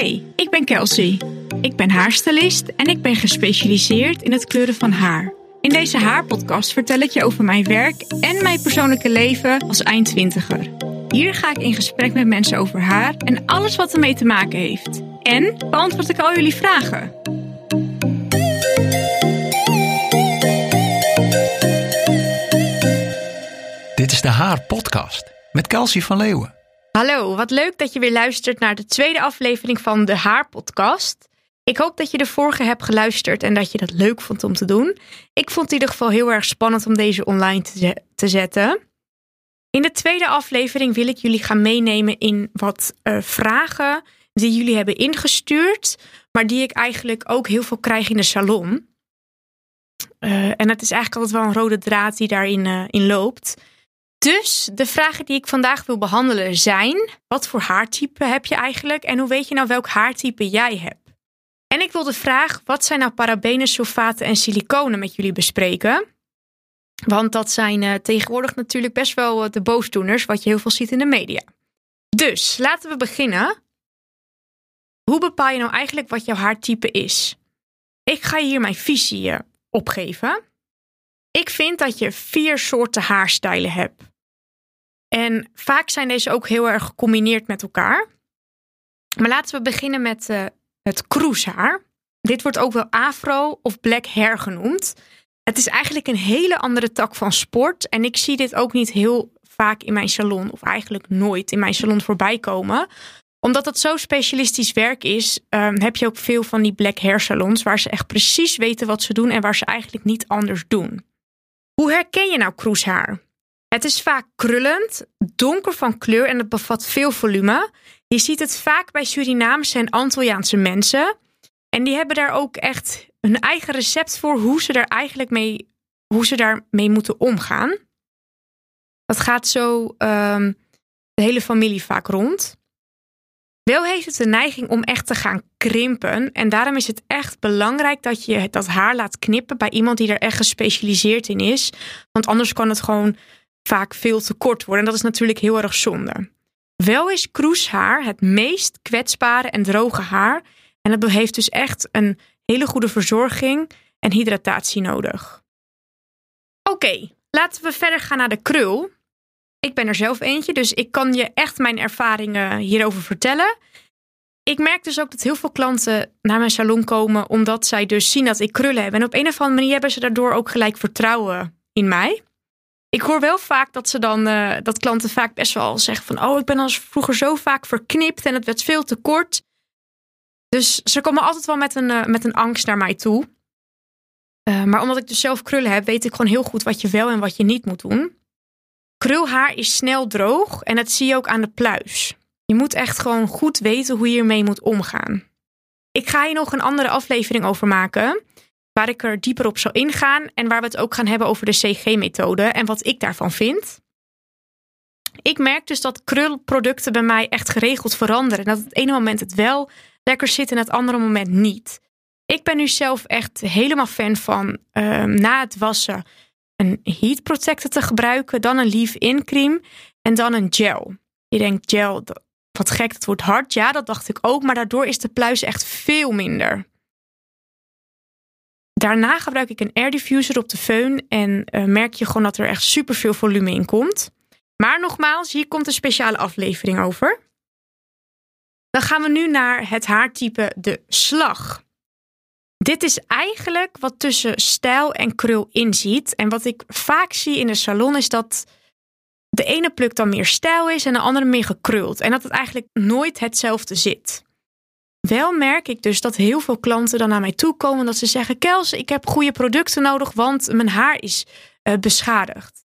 Hey, ik ben Kelsey. Ik ben haarstylist en ik ben gespecialiseerd in het kleuren van haar. In deze haarpodcast vertel ik je over mijn werk en mijn persoonlijke leven als eindtwintiger. Hier ga ik in gesprek met mensen over haar en alles wat ermee te maken heeft. En beantwoord ik al jullie vragen. Dit is de Haar Podcast met Kelsey van Leeuwen. Hallo, wat leuk dat je weer luistert naar de tweede aflevering van de Haar Podcast. Ik hoop dat je de vorige hebt geluisterd en dat je dat leuk vond om te doen. Ik vond in ieder geval heel erg spannend om deze online te, te zetten. In de tweede aflevering wil ik jullie gaan meenemen in wat uh, vragen die jullie hebben ingestuurd, maar die ik eigenlijk ook heel veel krijg in de salon. Uh, en het is eigenlijk altijd wel een rode draad die daarin uh, in loopt. Dus de vragen die ik vandaag wil behandelen zijn: wat voor haartype heb je eigenlijk en hoe weet je nou welk haartype jij hebt? En ik wil de vraag: wat zijn nou parabenen, sulfaten en siliconen met jullie bespreken? Want dat zijn uh, tegenwoordig natuurlijk best wel uh, de boosdoeners, wat je heel veel ziet in de media. Dus laten we beginnen. Hoe bepaal je nou eigenlijk wat jouw haartype is? Ik ga hier mijn visie opgeven. Ik vind dat je vier soorten haarstijlen hebt. En vaak zijn deze ook heel erg gecombineerd met elkaar. Maar laten we beginnen met uh, het kroeshaar. Dit wordt ook wel afro of black hair genoemd. Het is eigenlijk een hele andere tak van sport. En ik zie dit ook niet heel vaak in mijn salon, of eigenlijk nooit in mijn salon voorbij komen. Omdat het zo specialistisch werk is, um, heb je ook veel van die black hair salons waar ze echt precies weten wat ze doen en waar ze eigenlijk niet anders doen. Hoe herken je nou kroeshaar? Het is vaak krullend, donker van kleur en het bevat veel volume. Je ziet het vaak bij Surinaamse en Antilliaanse mensen. En die hebben daar ook echt hun eigen recept voor hoe ze daar eigenlijk mee, hoe ze daarmee moeten omgaan. Dat gaat zo um, de hele familie vaak rond. Wel heeft het de neiging om echt te gaan krimpen. En daarom is het echt belangrijk dat je dat haar laat knippen bij iemand die er echt gespecialiseerd in is. Want anders kan het gewoon vaak veel te kort worden. En dat is natuurlijk heel erg zonde. Wel is kroeshaar het meest kwetsbare en droge haar. En dat heeft dus echt een hele goede verzorging en hydratatie nodig. Oké, laten we verder gaan naar de krul. Ik ben er zelf eentje, dus ik kan je echt mijn ervaringen hierover vertellen. Ik merk dus ook dat heel veel klanten naar mijn salon komen omdat zij dus zien dat ik krullen heb. En op een of andere manier hebben ze daardoor ook gelijk vertrouwen in mij. Ik hoor wel vaak dat ze dan uh, dat klanten vaak best wel zeggen van oh, ik ben als vroeger zo vaak verknipt en het werd veel te kort. Dus ze komen altijd wel met een, uh, met een angst naar mij toe. Uh, maar omdat ik dus zelf krullen heb, weet ik gewoon heel goed wat je wel en wat je niet moet doen. Krulhaar is snel droog en dat zie je ook aan de pluis. Je moet echt gewoon goed weten hoe je ermee moet omgaan. Ik ga hier nog een andere aflevering over maken waar ik er dieper op zal ingaan en waar we het ook gaan hebben over de CG-methode en wat ik daarvan vind. Ik merk dus dat krulproducten bij mij echt geregeld veranderen. Dat het ene moment het wel lekker zit en het andere moment niet. Ik ben nu zelf echt helemaal fan van um, na het wassen een heat protector te gebruiken, dan een leave-in cream en dan een gel. Je denkt gel, wat gek, het wordt hard. Ja, dat dacht ik ook, maar daardoor is de pluis echt veel minder. Daarna gebruik ik een air diffuser op de föhn en uh, merk je gewoon dat er echt super veel volume in komt. Maar nogmaals, hier komt een speciale aflevering over. Dan gaan we nu naar het haartype de slag. Dit is eigenlijk wat tussen stijl en krul inziet. En wat ik vaak zie in de salon is dat de ene pluk dan meer stijl is en de andere meer gekruld. En dat het eigenlijk nooit hetzelfde zit. Wel merk ik dus dat heel veel klanten dan naar mij toe komen dat ze zeggen: Kels, ik heb goede producten nodig, want mijn haar is uh, beschadigd.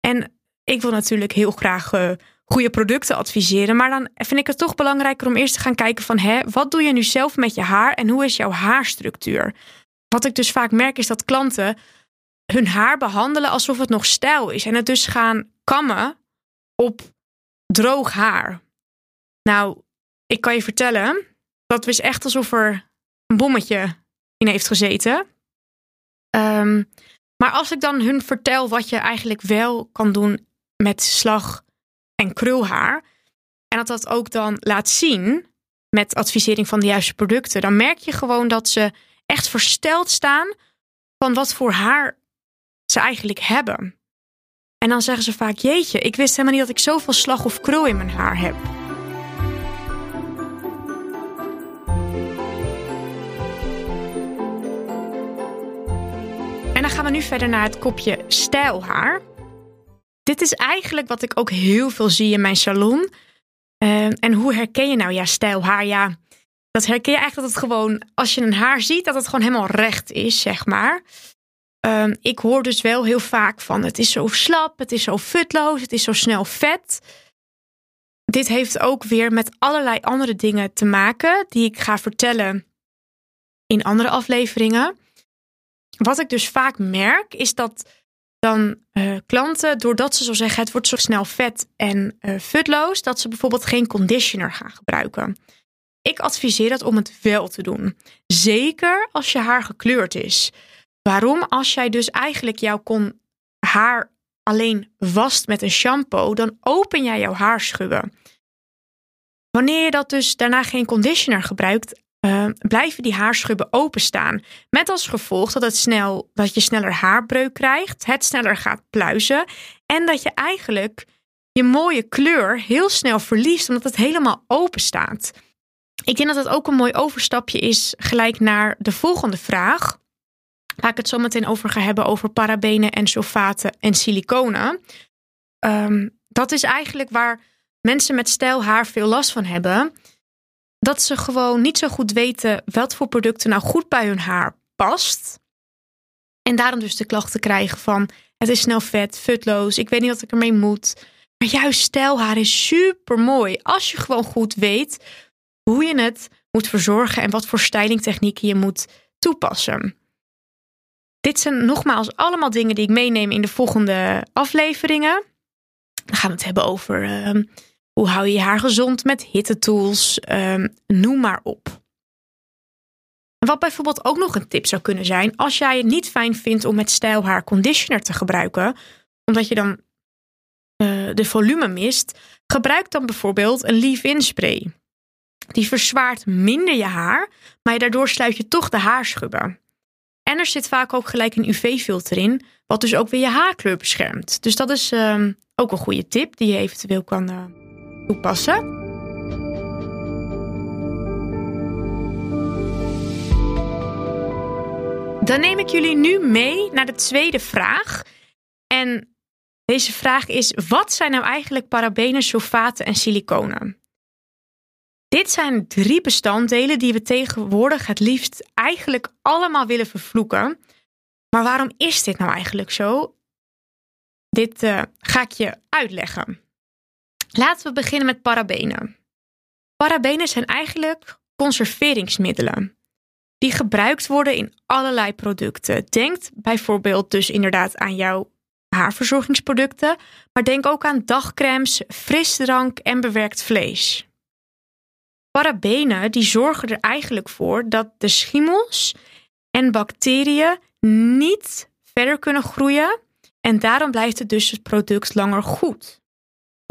En ik wil natuurlijk heel graag uh, goede producten adviseren, maar dan vind ik het toch belangrijker om eerst te gaan kijken van hè, wat doe je nu zelf met je haar en hoe is jouw haarstructuur? Wat ik dus vaak merk is dat klanten hun haar behandelen alsof het nog stijl is en het dus gaan kammen op droog haar. Nou, ik kan je vertellen, dat was echt alsof er een bommetje in heeft gezeten. Um, maar als ik dan hun vertel wat je eigenlijk wel kan doen met slag en krulhaar. En dat dat ook dan laat zien. met advisering van de juiste producten, dan merk je gewoon dat ze echt versteld staan van wat voor haar ze eigenlijk hebben. En dan zeggen ze vaak: Jeetje, ik wist helemaal niet dat ik zoveel slag of krul in mijn haar heb. Dan gaan we nu verder naar het kopje stijlhaar. Dit is eigenlijk wat ik ook heel veel zie in mijn salon. Uh, en hoe herken je nou ja, stijlhaar? Ja, dat herken je eigenlijk dat het gewoon, als je een haar ziet, dat het gewoon helemaal recht is, zeg maar. Um, ik hoor dus wel heel vaak van het is zo slap, het is zo futloos, het is zo snel vet. Dit heeft ook weer met allerlei andere dingen te maken die ik ga vertellen in andere afleveringen. Wat ik dus vaak merk is dat dan uh, klanten, doordat ze zo zeggen het wordt zo snel vet en uh, futloos, dat ze bijvoorbeeld geen conditioner gaan gebruiken. Ik adviseer dat om het wel te doen. Zeker als je haar gekleurd is. Waarom? Als jij dus eigenlijk jouw kon haar alleen wast met een shampoo, dan open jij jouw haarschubben. Wanneer je dat dus daarna geen conditioner gebruikt, uh, blijven die haarschubben openstaan. Met als gevolg dat, het snel, je sneller haarbreuk krijgt, het sneller gaat pluizen en dat je eigenlijk je mooie kleur heel snel verliest omdat het helemaal open staat. Ik denk dat dat ook een mooi overstapje is gelijk naar de volgende vraag. Waar ik het zo meteen over ga hebben over parabenen en sulfaten en siliconen. Um, dat is eigenlijk waar mensen met stijl haar veel last van hebben. Dat ze gewoon niet zo goed weten wat voor producten nou goed bij hun haar past. En daarom dus de klachten krijgen van het is snel vet, futloos, ik weet niet wat ik ermee moet. Maar juist stijlhaar is super mooi als je gewoon goed weet hoe je het moet verzorgen en wat voor stylingtechnieken je moet toepassen. Dit zijn nogmaals allemaal dingen die ik meeneem in de volgende afleveringen. Dan gaan we het hebben over uh, hoe hou je je haar gezond met hittetools, uh, noem maar op. wat bijvoorbeeld ook nog een tip zou kunnen zijn, als jij het niet fijn vindt om met stijlhaar conditioner te gebruiken, omdat je dan uh, de volume mist, gebruik dan bijvoorbeeld een leave-in spray. Die verzwaart minder je haar, maar daardoor sluit je toch de haarschubben. En er zit vaak ook gelijk een UV-filter in, wat dus ook weer je haarkleur beschermt. Dus dat is uh, ook een goede tip die je eventueel kan uh, toepassen. Dan neem ik jullie nu mee naar de tweede vraag. En deze vraag is: wat zijn nou eigenlijk parabenen, sulfaten en siliconen? Dit zijn drie bestanddelen die we tegenwoordig het liefst eigenlijk allemaal willen vervloeken. Maar waarom is dit nou eigenlijk zo? Dit uh, ga ik je uitleggen. Laten we beginnen met parabenen. Parabenen zijn eigenlijk conserveringsmiddelen die gebruikt worden in allerlei producten. Denk bijvoorbeeld dus inderdaad aan jouw haarverzorgingsproducten, maar denk ook aan dagcremes, frisdrank en bewerkt vlees. Parabenen die zorgen er eigenlijk voor dat de schimmels en bacteriën niet verder kunnen groeien en daarom blijft het dus het product langer goed.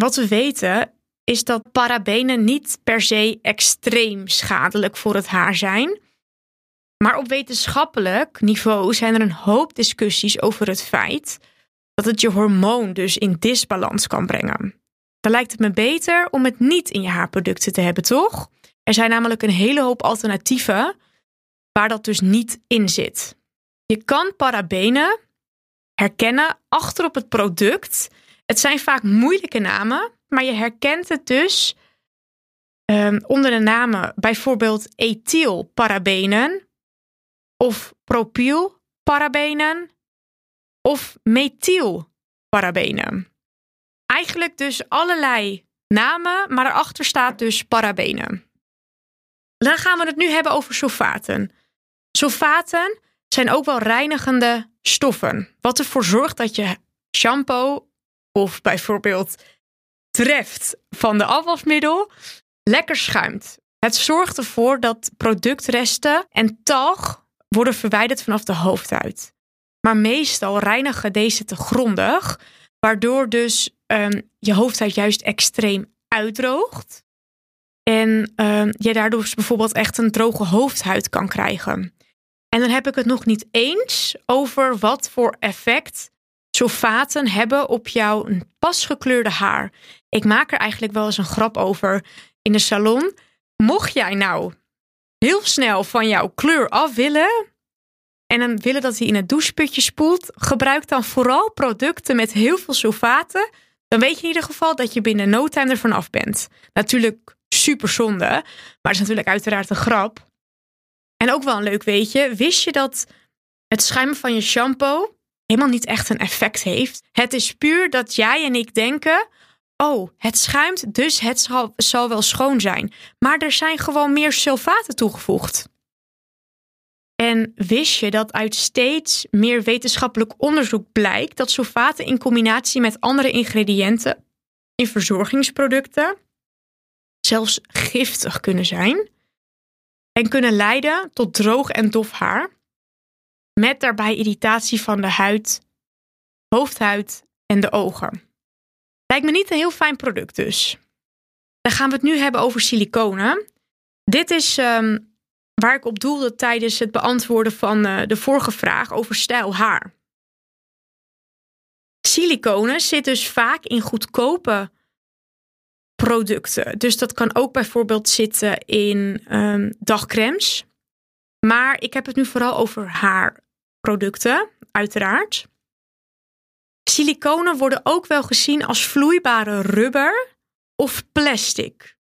Wat we weten is dat parabenen niet per se extreem schadelijk voor het haar zijn. Maar op wetenschappelijk niveau zijn er een hoop discussies over het feit dat het je hormoon dus in disbalans kan brengen. Dan lijkt het me beter om het niet in je haarproducten te hebben, toch? Er zijn namelijk een hele hoop alternatieven waar dat dus niet in zit. Je kan parabenen herkennen achter op het product. Het zijn vaak moeilijke namen, maar je herkent het dus um, onder de namen bijvoorbeeld ethylparabenen of propylparabenen of methylparabenen. Eigenlijk dus allerlei namen, maar erachter staat dus parabenen. Dan gaan we het nu hebben over sulfaten. Sulfaten zijn ook wel reinigende stoffen, wat ervoor zorgt dat je shampoo of bijvoorbeeld treft van de afwasmiddel lekker schuimt. Het zorgt ervoor dat productresten en talg worden verwijderd vanaf de hoofdhuid. Maar meestal reinigen deze te grondig, waardoor dus um, je hoofdhuid juist extreem uitdroogt En uh, je daardoor dus bijvoorbeeld echt een droge hoofdhuid kan krijgen. En dan heb ik het nog niet eens over wat voor effect sulfaten hebben op jouw pasgekleurde haar. Ik maak er eigenlijk wel eens een grap over in de salon. Mocht jij nou heel snel van jouw kleur af willen en dan willen dat hij in het doucheputje spoelt, gebruik dan vooral producten met heel veel sulfaten. Dan weet je in ieder geval dat je binnen no time ervan af bent. Natuurlijk super zonde, maar het is natuurlijk uiteraard een grap. En ook wel een leuk weetje. Wist je dat het schuimen van je shampoo helemaal niet echt een effect heeft? Het is puur dat jij en ik denken: oh, het schuimt, dus het zal, zal wel schoon zijn. Maar er zijn gewoon meer sulfaten toegevoegd. En wist je dat uit steeds meer wetenschappelijk onderzoek blijkt dat sulfaten in combinatie met andere ingrediënten in verzorgingsproducten zelfs giftig kunnen zijn en kunnen leiden tot droog en dof haar, met daarbij irritatie van de huid, hoofdhuid en de ogen. Lijkt me niet een heel fijn product dus. Dan gaan we het nu hebben over siliconen. Dit is um, waar ik op doelde tijdens het beantwoorden van uh, de vorige vraag over stijl haar. Siliconen zit dus vaak in goedkope producten. Dus dat kan ook bijvoorbeeld zitten in um, dagcremes. Maar ik heb het nu vooral over haarproducten, uiteraard. Siliconen worden ook wel gezien als vloeibare rubber of plastic.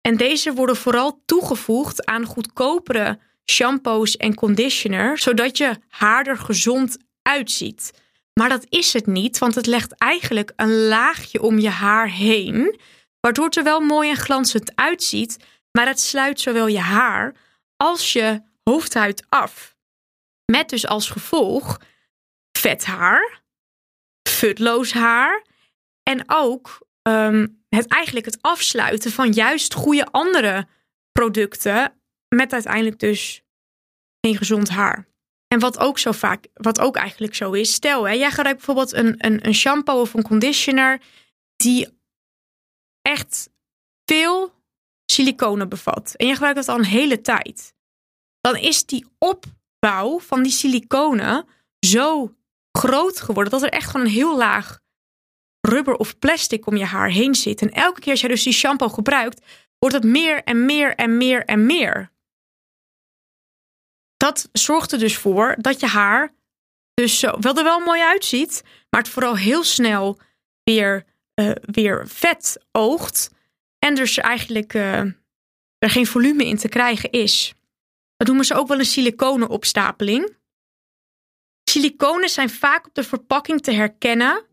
En deze worden vooral toegevoegd aan goedkopere shampoos en conditioner, zodat je haar er gezond uitziet. Maar dat is het niet, want het legt eigenlijk een laagje om je haar heen, waardoor het er wel mooi en glanzend uitziet, maar het sluit zowel je haar als je hoofdhuid af. Met dus als gevolg vet haar, futloos haar en ook ehm, het eigenlijk het afsluiten van juist goede andere producten met uiteindelijk dus geen gezond haar. En wat ook zo vaak, wat ook eigenlijk zo is, stel hè, jij gebruikt bijvoorbeeld een, een, een shampoo of een conditioner die echt veel siliconen bevat. En je gebruikt dat al een hele tijd. Dan is die opbouw van die siliconen zo groot geworden dat er echt gewoon een heel laag rubber of plastic om je haar heen zit. En elke keer als jij dus die shampoo gebruikt, wordt het meer en meer en meer en meer dat zorgt er dus voor dat je haar dus zo, wel er wel mooi uitziet, maar het vooral heel snel weer, uh, weer vet oogt. En dus eigenlijk uh, er geen volume in te krijgen is. Dat noemen ze ook wel een siliconenopstapeling. Siliconen zijn vaak op de verpakking te herkennen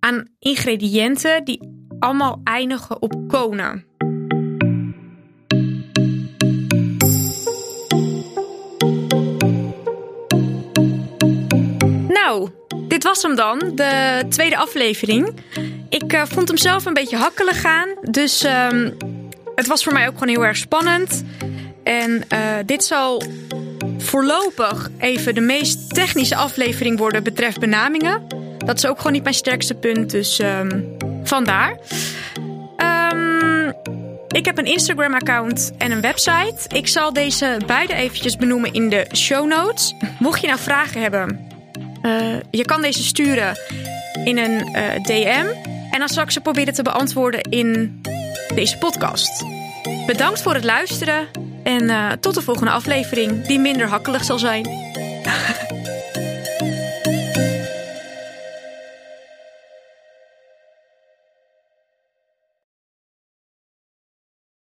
aan ingrediënten die allemaal eindigen op konen. dit was hem dan, de tweede aflevering. Ik uh, vond hem zelf een beetje hakkelig gaan. Dus um, het was voor mij ook gewoon heel erg spannend. En uh, dit zal voorlopig even de meest technische aflevering worden betreft benamingen. Dat is ook gewoon niet mijn sterkste punt, dus um, vandaar. Um, ik heb een Instagram-account en een website. Ik zal deze beide eventjes benoemen in de show notes. Mocht je nou vragen hebben, uh, je kan deze sturen in een uh, DM. En dan zal ik ze proberen te beantwoorden in deze podcast. Bedankt voor het luisteren en eh, tot de volgende aflevering, die minder hakkelig zal zijn.